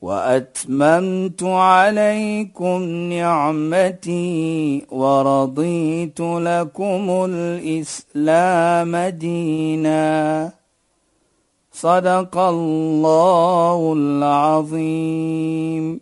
وأتممت عليكم نعمتي ورضيت لكم الإسلام دينا. صدق الله العظيم.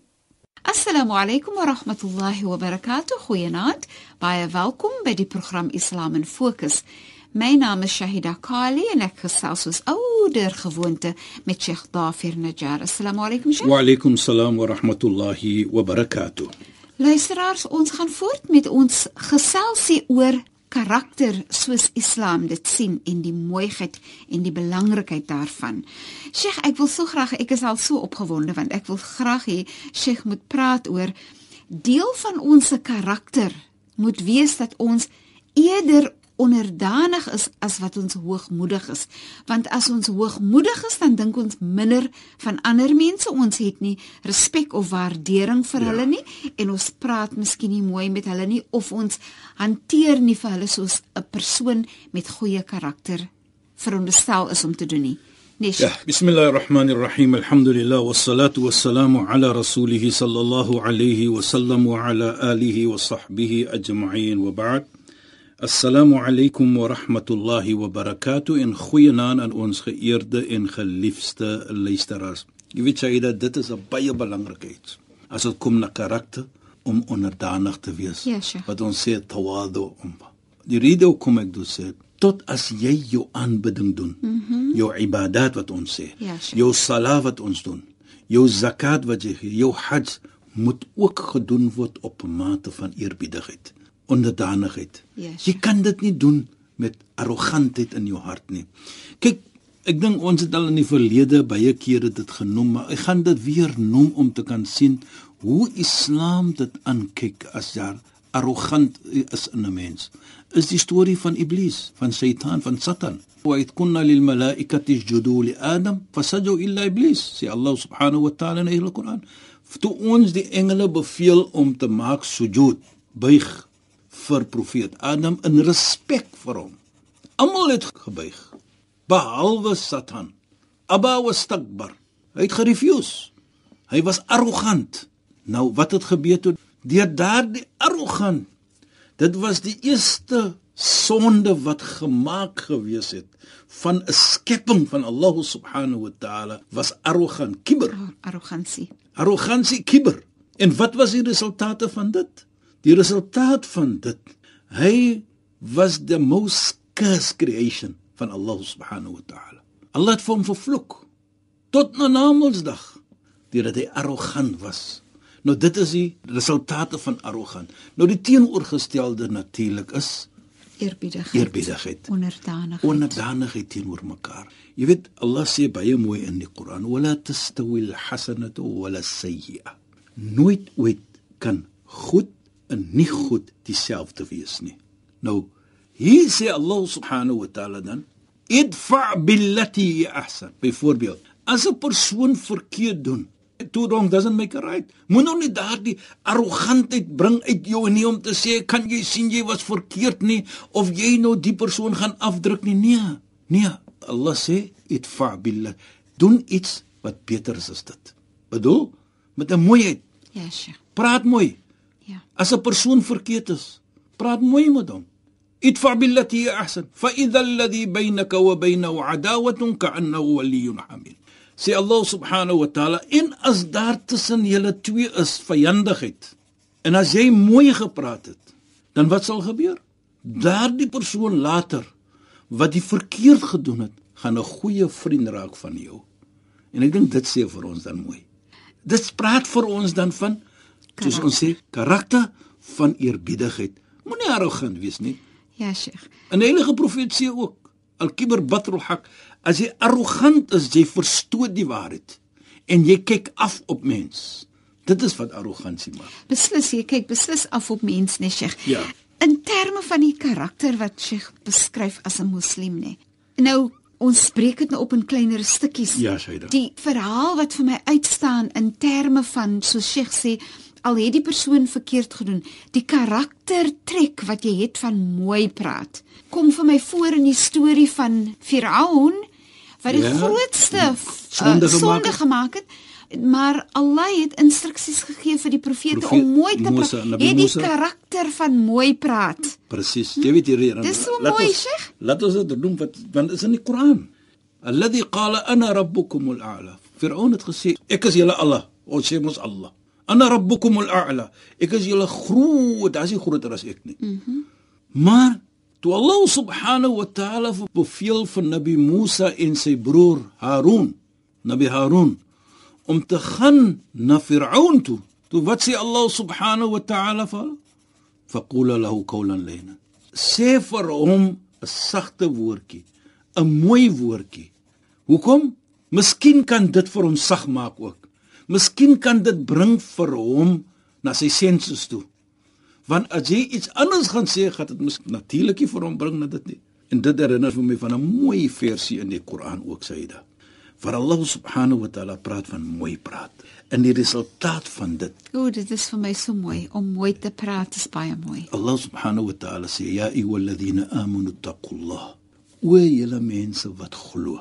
السلام عليكم ورحمة الله وبركاته. خوينات بايا فالكم بدي برنامج إسلام فوكس. My naam is Shahida Kali en ek gesels soos ouer gewoonte met Sheikh Dafir Najjar. Assalamu alaykum Sheikh. Wa alaykum salaam wa rahmatullahi wa barakatuh. Luisteraars, ons gaan voort met ons geselsie oor karakter soos Islam dit sien en die mooiheid en die belangrikheid daarvan. Sheikh, ek wil so graag, ek is al so opgewonde want ek wil graag hê Sheikh moet praat oor deel van ons karakter moet wees dat ons eerder onderdanig is as wat ons hoogmoedig is. Want as ons hoogmoedig is, dan dink ons minder van ander mense. Ons het nie respek of waardering vir ja. hulle nie en ons praat miskien nie mooi met hulle nie of ons hanteer nie vir hulle soos 'n persoon met goeie karakter veronderstel is om te doen nie. Nish. Ja, bismillahirrahmanirrahim. Alhamdulillah wassalatu wassalamu ala rasulih sallallahu alayhi wa sallam wa ala alihi wa sahbihi ajma'in wa ba'd. Assalamu alaykum wa rahmatullahi wa barakatuh en goeienaand aan ons geëerde en geliefde luisteraars. Jy weet dat dit is 'n baie belangrike iets. As dit kom na karakter om onderdanig te wees. Ja, sure. Wat ons sê tawadu om. Die rede kom ek dus sê tot as jy jou aanbidding doen. Mm -hmm. Jou ibadat wat ons sê. Ja, sure. Jou salat wat ons doen. Jou zakat wat jy gee, jou hajj moet ook gedoen word op 'n mate van eerbiedigheid onderdanigheid. Yes. Jy kan dit nie doen met arrogantheid in jou hart nie. Kyk, ek dink ons het al in die verlede baie kere dit genoem, maar ek gaan dit weer noem om te kan sien hoe Islam dit aankyk as jy arrogant is in 'n mens. Is die storie van Iblis, van Satan, van Satan. Lil malaikati isjudu li Adam fasajadu illa Iblis. Sê Allah subhanahu wa ta'ala in die Koran. Toe ons die engele beveel om te maak sujud, buig vir profeet Adam in respek vir hom. Almal het gebuig behalwe Satan. Abba was stakbar. Hy het gerefuse. Hy was arrogant. Nou wat het gebeur toe deur daardie arrogant? Dit was die eerste sonde wat gemaak gewees het van 'n skepping van Allah subhanahu wa taala was arrogant, kibber. Arrogansie. Arrogansie, kibber. En wat was die resultate van dit? Die resultaat van dit, hy was the most cursed creation van Allah subhanahu wa ta'ala. Allah het hom vervloek tot na Namedsdag deurdat hy arrogant was. Nou dit is die resultate van arrogant. Nou die teenoorgestelde natuurlik is eerbiedigheid. Eerbiedigheid. Onderdanigheid. Onderdanigheid teenoor mekaar. Jy weet Allah sê baie mooi in die Koran: "Wala tastawil hasanatu wala sayyi'a." Nooit ooit kan goed en nie goed dieselfde wees nie. Nou hier sê Allah subhanahu wa ta'ala dan idfa billati ahsan. Byvoorbeeld, as 'n persoon verkeerd doen, two wrong doesn't make a right. Moet nou nie daardie arrogantheid bring uit jou nie om te sê kan jy sien jy was verkeerd nie of jy nou die persoon gaan afdruk nie. Nee. Nee, Allah sê idfa billah. Doen iets wat beter is as dit. Bedoel met 'n mooiheid. Ja, yes, sure. Praat mooi. Ja. As 'n persoon verkeerd is, praat mooi met hom. Idfa billati ahsan, fa idha alladhi baynaka wa baynahu adawatun ka'annahu waliyyun hamid. Sê Allah subhanahu wa ta'ala, in as daar tussen julle twee is vyandigheid. En as jy mooi gepraat het, dan wat sal gebeur? Daardie persoon later wat die verkeerd gedoen het, gaan 'n goeie vriend raak van jou. En ek dink dit sê vir ons dan mooi. Dit praat vir ons dan van soos ons sê karakter van eerbiedigheid. Moenie arrogant wees nie. Ja, Sheikh. 'n Heilige profeet sê ook al-kibr batrul haq. As jy arrogant is, jy verstoot die waarheid en jy kyk af op mens, Dit is wat arrogansie maak. Beslis, jy kyk beslis af op mens, nee, Sheikh. Ja. In terme van die karakter wat Sheikh beskryf as 'n moslim, nê. Nou ons spreek dit nou op in kleiner stukkies. Ja, Shaida. Die verhaal wat vir my uitstaan in terme van so Sheikh sê al het die persoon verkeerd gedoen, die karaktertrek wat jy het van mooi praat, kom vir my voor in die storie van Firaun wat die Ja. grootste Sonde uh, gemaak sonde het. gemaak het. Maar Allah het instruksies gegee vir die profete Profeet om mooi te Musa, praat. Het die karakter van mooi praat. Presies. Jy weet hier. Dis so laat mooi, Sheikh. Laat ons dit doen wat want is in die Koran. Alladhi qala ana rabbukum al-a'la. Firaun het gesê ek is julle Allah. Ons sê mos Allah. Ana rabbukum al-a'la. Ek is julle groot, as jy groter as ek nie. Mm maar toe Allah subhanahu wa ta'ala beveel van Nabi Musa en sy broer Harun, Nabi Harun om te gaan na Firaun toe. Toe wat sê Allah subhanahu wa ta'ala vir hulle? faqula lahu qawlan layna sê vir hom 'n sagte woordjie 'n mooi woordjie hoekom miskien kan dit vir hom sag maak ook miskien kan dit bring vir hom na sy senses toe. Want as jy iets anders gaan sê gaan dit miskien natuurlik nie vir hom bring na dit nie. En dit herinner vir my van 'n mooi versie in die Koran ook Saida waar Allah subhanahu wa ta'ala praat van mooi praat. En die resultaat van dit O, dit is vir my so mooi. Om mooi te praat, is baie mooi. Allah subhanahu wa ta'ala sê ya ayyuhalladhina amanu taqullah o julle mense wat glo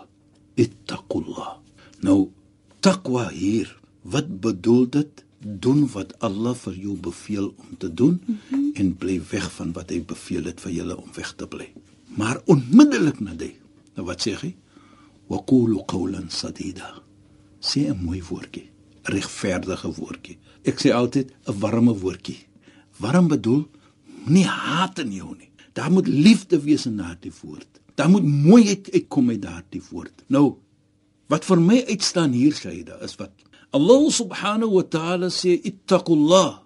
ittaqullah. Nou taqwa hier wat bedoel dit? Doen wat Allah vir jou beveel om te doen mm -hmm. en bly weg van wat hy beveel het vir julle om weg te bly. Maar onmiddellik na dit nou wat sê hy? Wa qulu qawlan sadida. Sê 'n mooi woordjie regverdige woordjie. Ek sê altyd 'n warme woordjie. Warm bedoel nie haat in jou nie. Daar moet liefde wees in daardie woord. Daar moet mooiheid uitkom uit daardie woord. Nou wat vir my uitstaan hier Shaida is wat Allah subhanahu wa ta'ala sê ittaqullah.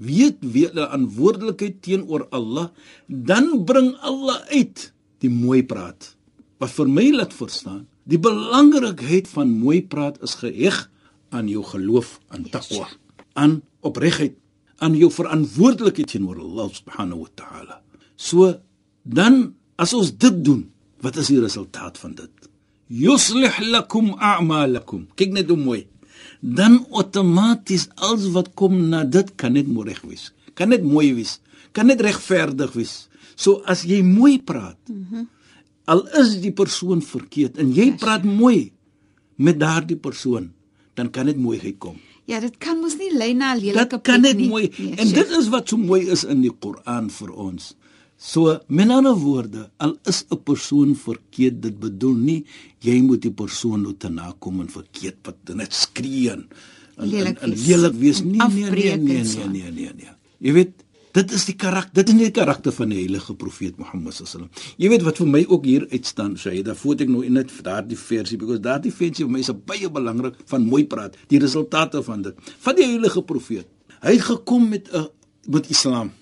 Weet weet die verantwoordelikheid teenoor Allah dan bring Allah uit die mooi praat. Wat vir my laat verstaan die belangrikheid van mooi praat is geheg aan jou geloof aan taqwa aan opregtheid aan jou verantwoordelikheid teenoor Allah subhanahu wa ta'ala. So dan as ons dit doen wat is die resultaat van dit? Yuslih lakum a'malakum. Kyk net hoe mooi dan outomaties alles wat kom na dit kan net mooi reg wees. Kan net mooi wees. Kan net regverdig wees. So as jy mooi praat mm -hmm. al is die persoon verkeerd en jy praat mooi met daardie persoon dan kan dit mooiheid kom. Ja, dit kan mos nie lei na lelike dit kan plek net nie. mooi. Nee, en dit is wat so mooi is in die Koran vir ons so met ander woorde al is 'n persoon verkeerd dit bedoel nie jy moet die persoon nou te nakom en verkeerd wat net skree en en- Lelik wees. wees. Nee nee nee nee so. nee nee nee. Nee jy weet dit is die karakter dit is nie die karakter van die heilige profeet Mohammed sallam jy weet wat vir my ook hier uitstaan sê daar voet ek nou net vir daardie versie because daardie versie vir my is baie belangrik van mooi praat die resultate van dit. Van die heilige profeet. Hy het gekom met 'n met islam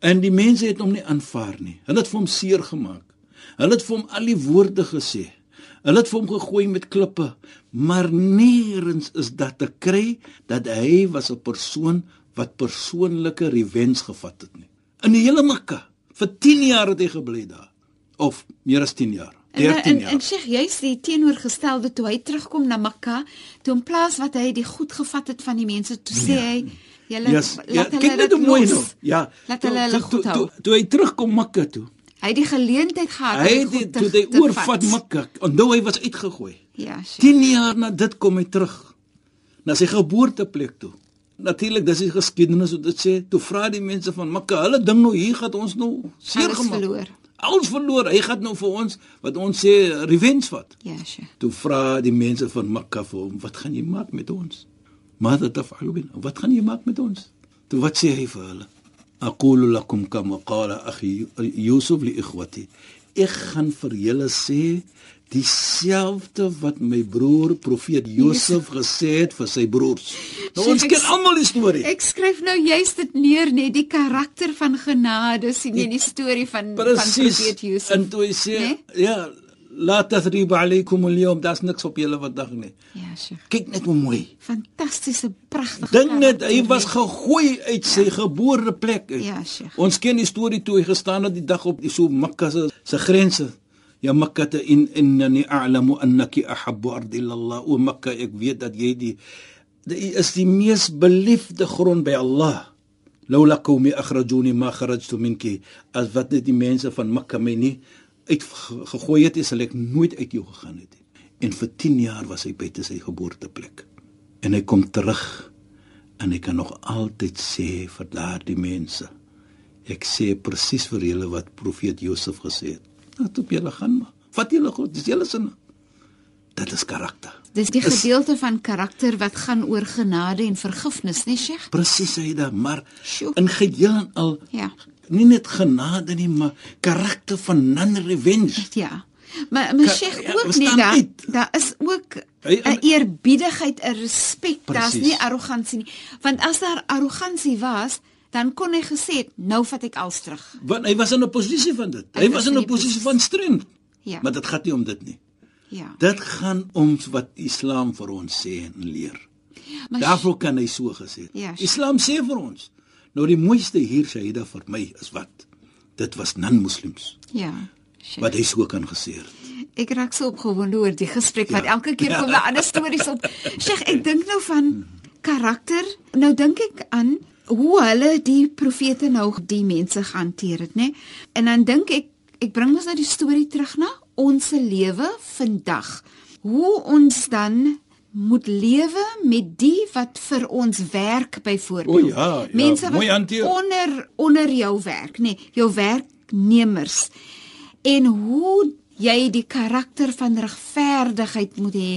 en die mense het hom nie aanvaar nie. Hulle het vir hom seer gemaak. Hulle het vir hom al die woorde gesê. Hulle het vir hom gegooi met klippe, maar nêrens is dat te kry dat hy was 'n persoon wat persoonlike revenge gevat het nie. In die hele Mekka. Vir 10 jaar het hy gebly daar. Of meer as 10 jaar. En 13 en, jaar. en Sheikh, jy's die teenoorgestelde toe hy terugkom na Mekka, toe in plaas wat hy die goed gevat het van die mense, toe sê hy julle Yes, ja, laat hulle kyk net dit mooi nou. Ja. Laat toe- hulle hulle toe- goed toe- hou. Toe, toe hy terugkom Mekka toe. Hy het die geleentheid gehad Hy het die goed toe te- hy te oorvat vat. Mekka. Onthou hy was uitgegooi. Ja, Sheikh. 10 jaar na dit kom hy terug na sy geboorteplek toe. Natuurlik dis die geskiedenis wat dit sê. Toe vra die mense van Mekka, hulle ding nou hier gaan ons nou seer gemaak. Alles verloor. Hy gaan nou vir ons wat ons sê revenge vat. Ja, Sheikh. Toe vra die mense van Mekka vir hom, "Wat gaan jy maak met ons?" "Mada taf'alu bina?" "Wat gaan jy maak met ons?" Toe wat sê hy vir hulle? "Aqulu lakum kama qala akhi Yusuf li ikhwati." Ek gaan vir julle sê dieselfde wat my broer profeet Josef gesê het vir sy broers. Nou ons Sheikh, ken almal die storie. Ek skryf nou juist dit neer net die karakter van genade sien jy die storie van van Presies. profeet Josef. En toe hy sê, Nee? ja, La tathrib alaykum al-yawm. Daar's niks op julle vandag nie. Ja, Sheikh. Kyk net hoe mooi. Fantastiese, pragtige. Dink net, hy was nee. gegooi uit sy geboorte plek uit. Ja, Sheikh. Ons ken die storie toe hy gestaan het die dag op die so Mekka se se grense. Ja Mekka in innani a'lamu annaki ahabbu ardi ila Allah. O Mekka, ek weet dat jy die die is die mees beliefde grond by Allah. Laula qaumi akhrajuni ma kharajtu minki. As wat net die mense van Mekka my nie uitgegooi het, sal ek nooit uit jou gegaan het nie. En vir 10 jaar was hy buite sy geboorteplek. En hy kom terug en ek kan nog altyd sê vir daardie mense. Ek sê presies vir julle wat profeet Josef gesê het. Laat op julle gaan maar. Vat julle God, dis julle sin. Dit is karakter. Dis die gedeelte van karakter wat gaan oor genade en vergifnis, nee, Sheikh? Presies hy da, maar Sjoe. in geheel en al Ja. Nie net genade nie, maar karakter van non-revenge. Ja. Maar maar Sheikh ja, ook we nie daar daar is ook 'n eerbiedigheid, 'n respek. Daar's nie arrogansie nie. Want as daar arrogansie was, dan kon hy gesê het, nou vat ek alles terug. Want hy was in 'n posisie van dit. Hy, Hy was in 'n posisie posi- van strength. Ja. Maar dit gaan nie om dit nie. Ja. Dit gaan om wat Islam vir ons sê en leer. Maar Daarvoor kan hy so gesê. het. Ja. Islam sê vir ons. Nou die mooiste hier Shaida vir my is wat? Dit was non-moslems ja. Sheikh. wat hy so kan gesê het. Ek raak so opgewonde oor die gesprek want Ja. elke keer kom daar ander stories op. Sheikh, ek dink nou van karakter. Nou dink ek aan hoe hulle die profete nou die mense gehanteer het, nê? En dan dink ek ek bring ons nou die storie terug na ons lewe vandag. Hoe ons dan moet lewe met die wat vir ons werk byvoorbeeld. O ja, ja, Mense wat hanteer. onder onder jou werk, nê, jou werknemers. En hoe jy die karakter van regverdigheid moet hê,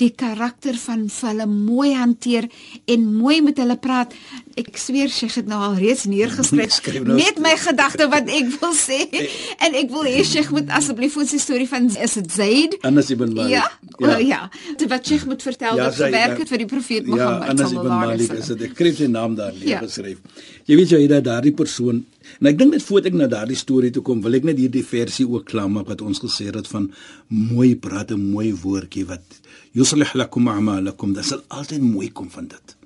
die karakter van hulle mooi hanteer en mooi met hulle praat. Ek sweer sy het nou al reeds neergeskryf Skryf nou- net my gedagte wat ek wil sê en ek wil hê sy moet asseblief ons storie van is dit Zaid? Anas ibn Malik. Ja, ja. ja. Dit wat sy moet vertel ja, dat sy- gewerk het vir die profeet Ja, Mohammed Anas ibn sallallahu alaihi Malik is wasallam. dit. Ek skryf sy naam daar neer Ja. Jy weet jy dat daardie persoon en ek dink net voor ek na daardie storie toe kom, wil ek net hierdie versie ook klaarmaak wat ons gesê het van mooi praat 'n mooi woordjie wat yuslih lakum a'malakum. Dit sal altyd mooi kom van dit.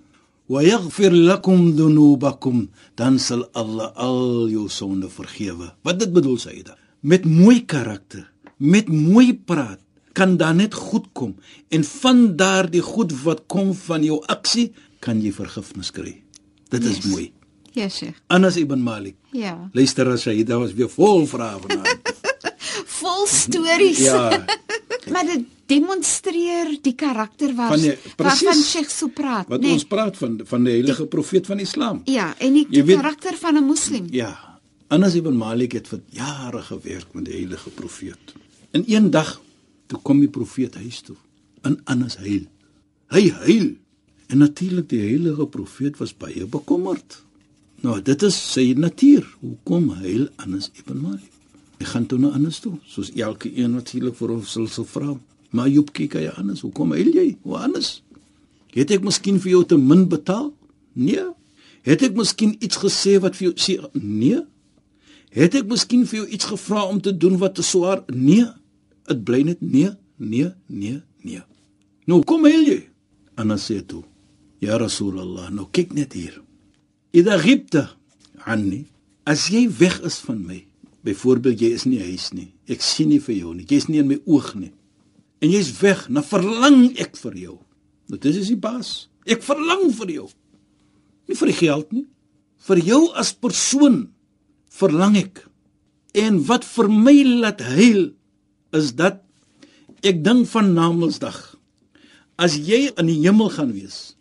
Wa yaghfir lakum dhunubakum, dan sal Allah al jou sonde vergewe. Wat dit bedoel Saida? Met mooi karakter, met mooi praat kan dan net goed kom en van daardie goed wat kom van jou aksie kan jy vergifnis kry. Dit is Yes. mooi. Ja, Sheikh. Anas ibn Malik. Ja. Luister as hy daar was weer vol vrae vanaand. Vol stories. ja. Maar dit demonstreer die karakter waar Van die- waarvan precies. Sheikh so praat, Wat nee. ons praat van van die heilige profeet van Islam. Ja, en die, die weet- karakter van 'n moslim. Ja. Anas ibn Malik het vir jare gewerk met die heilige profeet. En een dag toe kom die profeet huis toe. En Anas huil. Hy huil. En natuurlik die heilige profeet was baie bekommerd. Nou, dit is sy natuur. Hoekom huil Anas ibn Malik? Hy gaan toe na Anas toe, soos elke een natuurlik vir hom sal vra. Maar Job kyk hy Anas, hoekom huil jy? O Anas, het ek miskien vir jou te min betaal? Nee. Het ek miskien iets gesê wat vir jou sê? Nee. Het ek miskien vir jou iets gevra om te doen wat te swaar? Nee. Dit bly net nee, nee, nee, nee. Nou kom huil jy. Anas sê toe: "Ya Rasulullah, nou kyk net hier. Ida ghibta anni, as jy weg is van my, byvoorbeeld jy is nie huis nie. Ek sien nie vir jou nie. Jy's nie in my oog nie. En jy's weg, nou verlang ek vir jou. Nou dis is die baas. Ek verlang vir jou. Nie vir die geld nie. Vir jou as persoon verlang ek. En wat vir my laat huil is dat ek dink van Namedsdag. As jy in die hemel gaan wees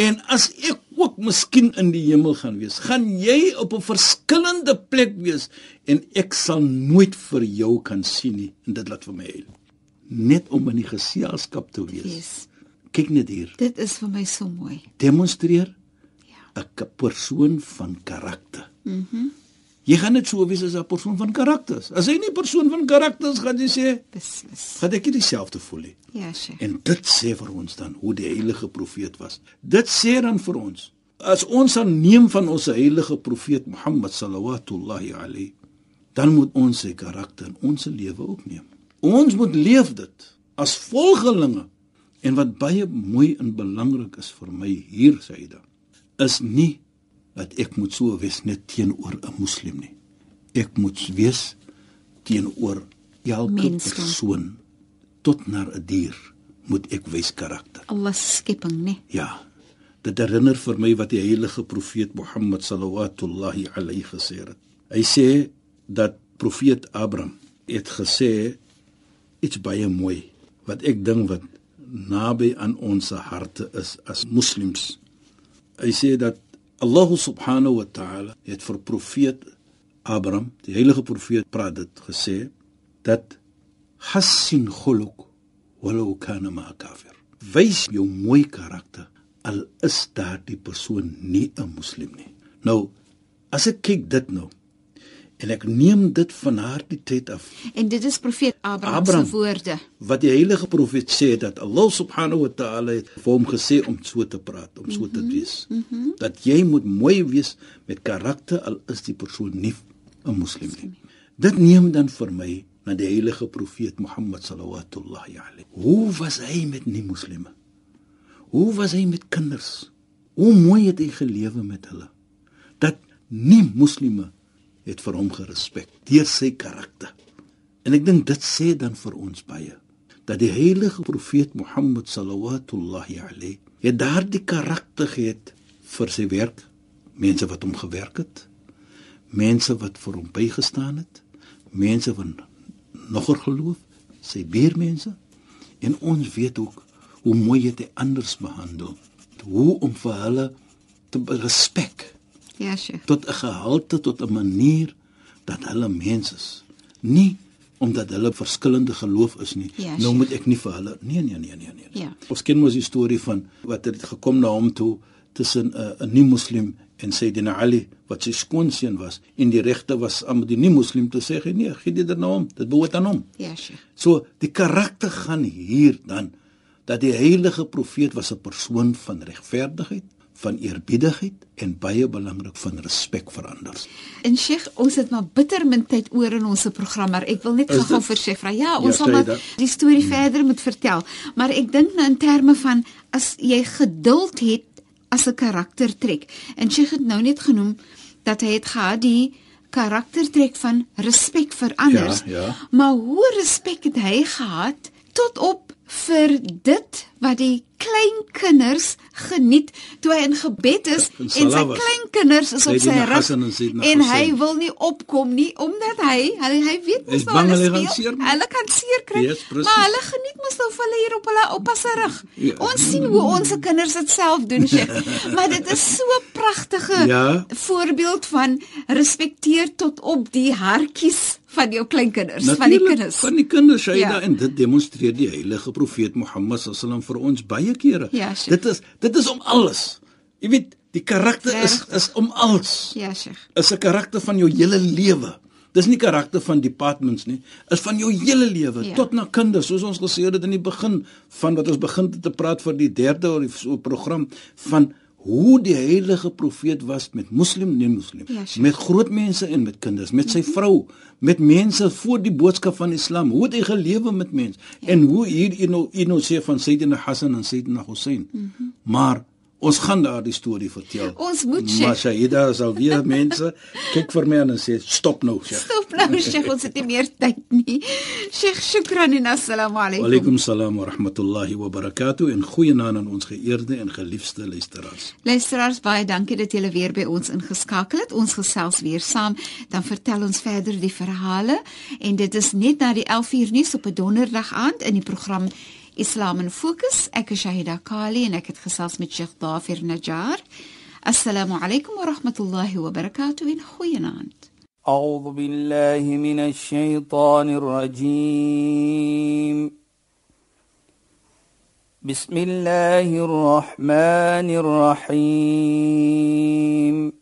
en as ek ook miskien in die hemel gaan wees, gaan jy op 'n verskillende plek wees en ek sal nooit vir jou kan sien nie en dit laat vir my huil. Net om in die geselskap te wees. Yes. Kyk net hier. Dit is vir my so mooi. Demonstreer Ja. 'n ka- persoon van karakter. Mhm. Mm jy gaan net so wees as 'n persoon van karakter. As jy nie persoon van karakter is, gaan jy sê, Beslis. gaan ek nie dieselfde voel nie. Ja, Sheikh. En dit sê vir ons dan hoe die heilige profeet was. Dit sê dan vir ons as ons aanneem van ons heilige profeet Mohammed sallallahu alayhi dan moet ons sy karakter in ons lewe ook neem. Ons moet leef dit as volgelinge. En wat baie mooi en belangrik is vir my hier Saida, is nie dat ek moet so wees net teenoor 'n moslim nie. Ek moet wees teenoor elke Mensdom. persoon tot na 'n dier moet ek wys karakter. Allah se skepping, nê? Ja. Dit herinner vir my wat die heilige profeet Mohammed sallallahu alayhi gesê het. Hy sê dat profeet Abraham het gesê iets baie mooi wat ek dink wat naby aan ons harte is as moslems. Hy sê dat Allah subhanahu wa ta'ala het vir profeet Abraham, die heilige profeet praat dit gesê dat hassin khuluq walau kana ma kafir. Wys jou mooi karakter al is daardie persoon nie 'n moslim nie. Nou as ek kyk dit nou en ek neem dit van haar die tyd af En dit is profeet Abraham, Abraham. se woorde. wat die heilige profeet sê dat Allah subhanahu wa ta'ala het vir hom gesê om so te praat, om so te wees. Mm -hmm. Dat jy moet mooi wees met karakter al is die persoon nie 'n moslim nie. Dit neem dan vir my na die heilige profeet Mohammed sallallahu alayhi. Hoe was hy met nie moslime? Hoe was hy met kinders? Hoe mooi het hy gelewe met hulle? Dat nie moslime het vir hom gerespek deur sy karakter. En ek dink dit sê dan vir ons baie dat die heilige profeet Mohammed sallallahu alayhi het daardie karakter gehad vir sy werk, mense wat hom gewerk het, mense wat vir hom bygestaan het, mense van noger geloof, sy buurmense en ons weet ook hoe mooi hy anders behandel, hoe om vir hulle te respek Ja, Sheikh. tot 'n gehalte tot 'n manier dat hulle mens is. Nie omdat hulle verskillende geloof is nie. Ja, nou moet ek nie vir hulle nee nee nee nee nee. Ja. Ons ken mos die storie van wat het gekom na hom toe tussen 'n uh, nie-moslim en Sayyidina Ali wat sy skoonseun was en die regte was aan die nie-moslim te sê nee, gee dit na hom. Dit behoort aan hom. Ja, Sheikh. So die karakter gaan hier dan dat die heilige profeet was 'n persoon van regverdigheid, van eerbiedigheid en baie belangrik van respek vir ander. En Sheikh, ons het maar bitter min tyd oor in ons program, maar ek wil net gou-gou vir Sheikh vra. Ja, ons Ja, sal maar die storie verder moet vertel, maar ek dink nou in terme van as jy geduld het as 'n karaktertrek. En Sheikh het nou net genoem dat hy het gehad die karaktertrek van respek vir anders. ja. Maar hoe respek het hy gehad tot op vir dit wat die kleinkinders geniet toe hy in gebed is en sy Salah was. kleinkinders is op sy rug en hy wil nie opkom nie omdat hy hy, hy weet mos nou bang hulle speel, seer hulle kan seer kry Yes, maar hulle geniet mos nou hulle hier op hulle oupa se rug Ja. ons sien hoe ons se kinders dit self doen Sheikh maar dit is so 'n pragtige Ja. voorbeeld van respekteer tot op die hartjies van jou kleinkinders van die Natuurlijk, kinders Van die kinders, Shaida, Ja. ja. en dit demonstreer die heilige profeet Mohammed sallam vir ons baie kere. Ja, Sheikh. dit is dit is om alles. Jy weet, die karakter is Regtig. is om alles. ja Sheikh Is 'n karakter van jou hele lewe. Dis nie karakter van departments nie, is van jou hele lewe Ja. ja. tot na kinders, soos ons gesê het in die begin van wat ons begin te praat vir die derde of die so program van hoe die heilige profeet was met moslim en moslim, Ja, Sheikh. met groot mense en met kinders, met sy vrou, met mense voor die boodskap van Islam. Hoe het hy gelewe met mense? Ja. En hoe hier you know, you know sê van Sayyidina Hassan en Sayyidina Hussein. Mm -hmm. Maar ons gaan daardie storie vertel. Ons moet, Maar Sheikh. Shaida sal weer mense kyk vir my en sê stop nou, Sheikh. Stop nou Sheikh, ons het nie meer tyd nie. Sheikh, shukran en assalamu Wa alaykum. alaykum salaam wa rahmatullahi wa barakatuh en goeienaand aan ons geëerde en geliefde luisteraars. Luisteraars, baie dankie dat julle weer by ons ingeskakel het. Ons gesels weer saam. Dan vertel ons verder die verhale en dit is net na die 11uur nuus op 'n donderdag aand in die program إسلام فوكس أك شاهدة كالي أنك خصاص من الشيخ ظافر نجار السلام عليكم ورحمة الله وبركاته إن خوينانت أعوذ بالله من الشيطان الرجيم بسم الله الرحمن الرحيم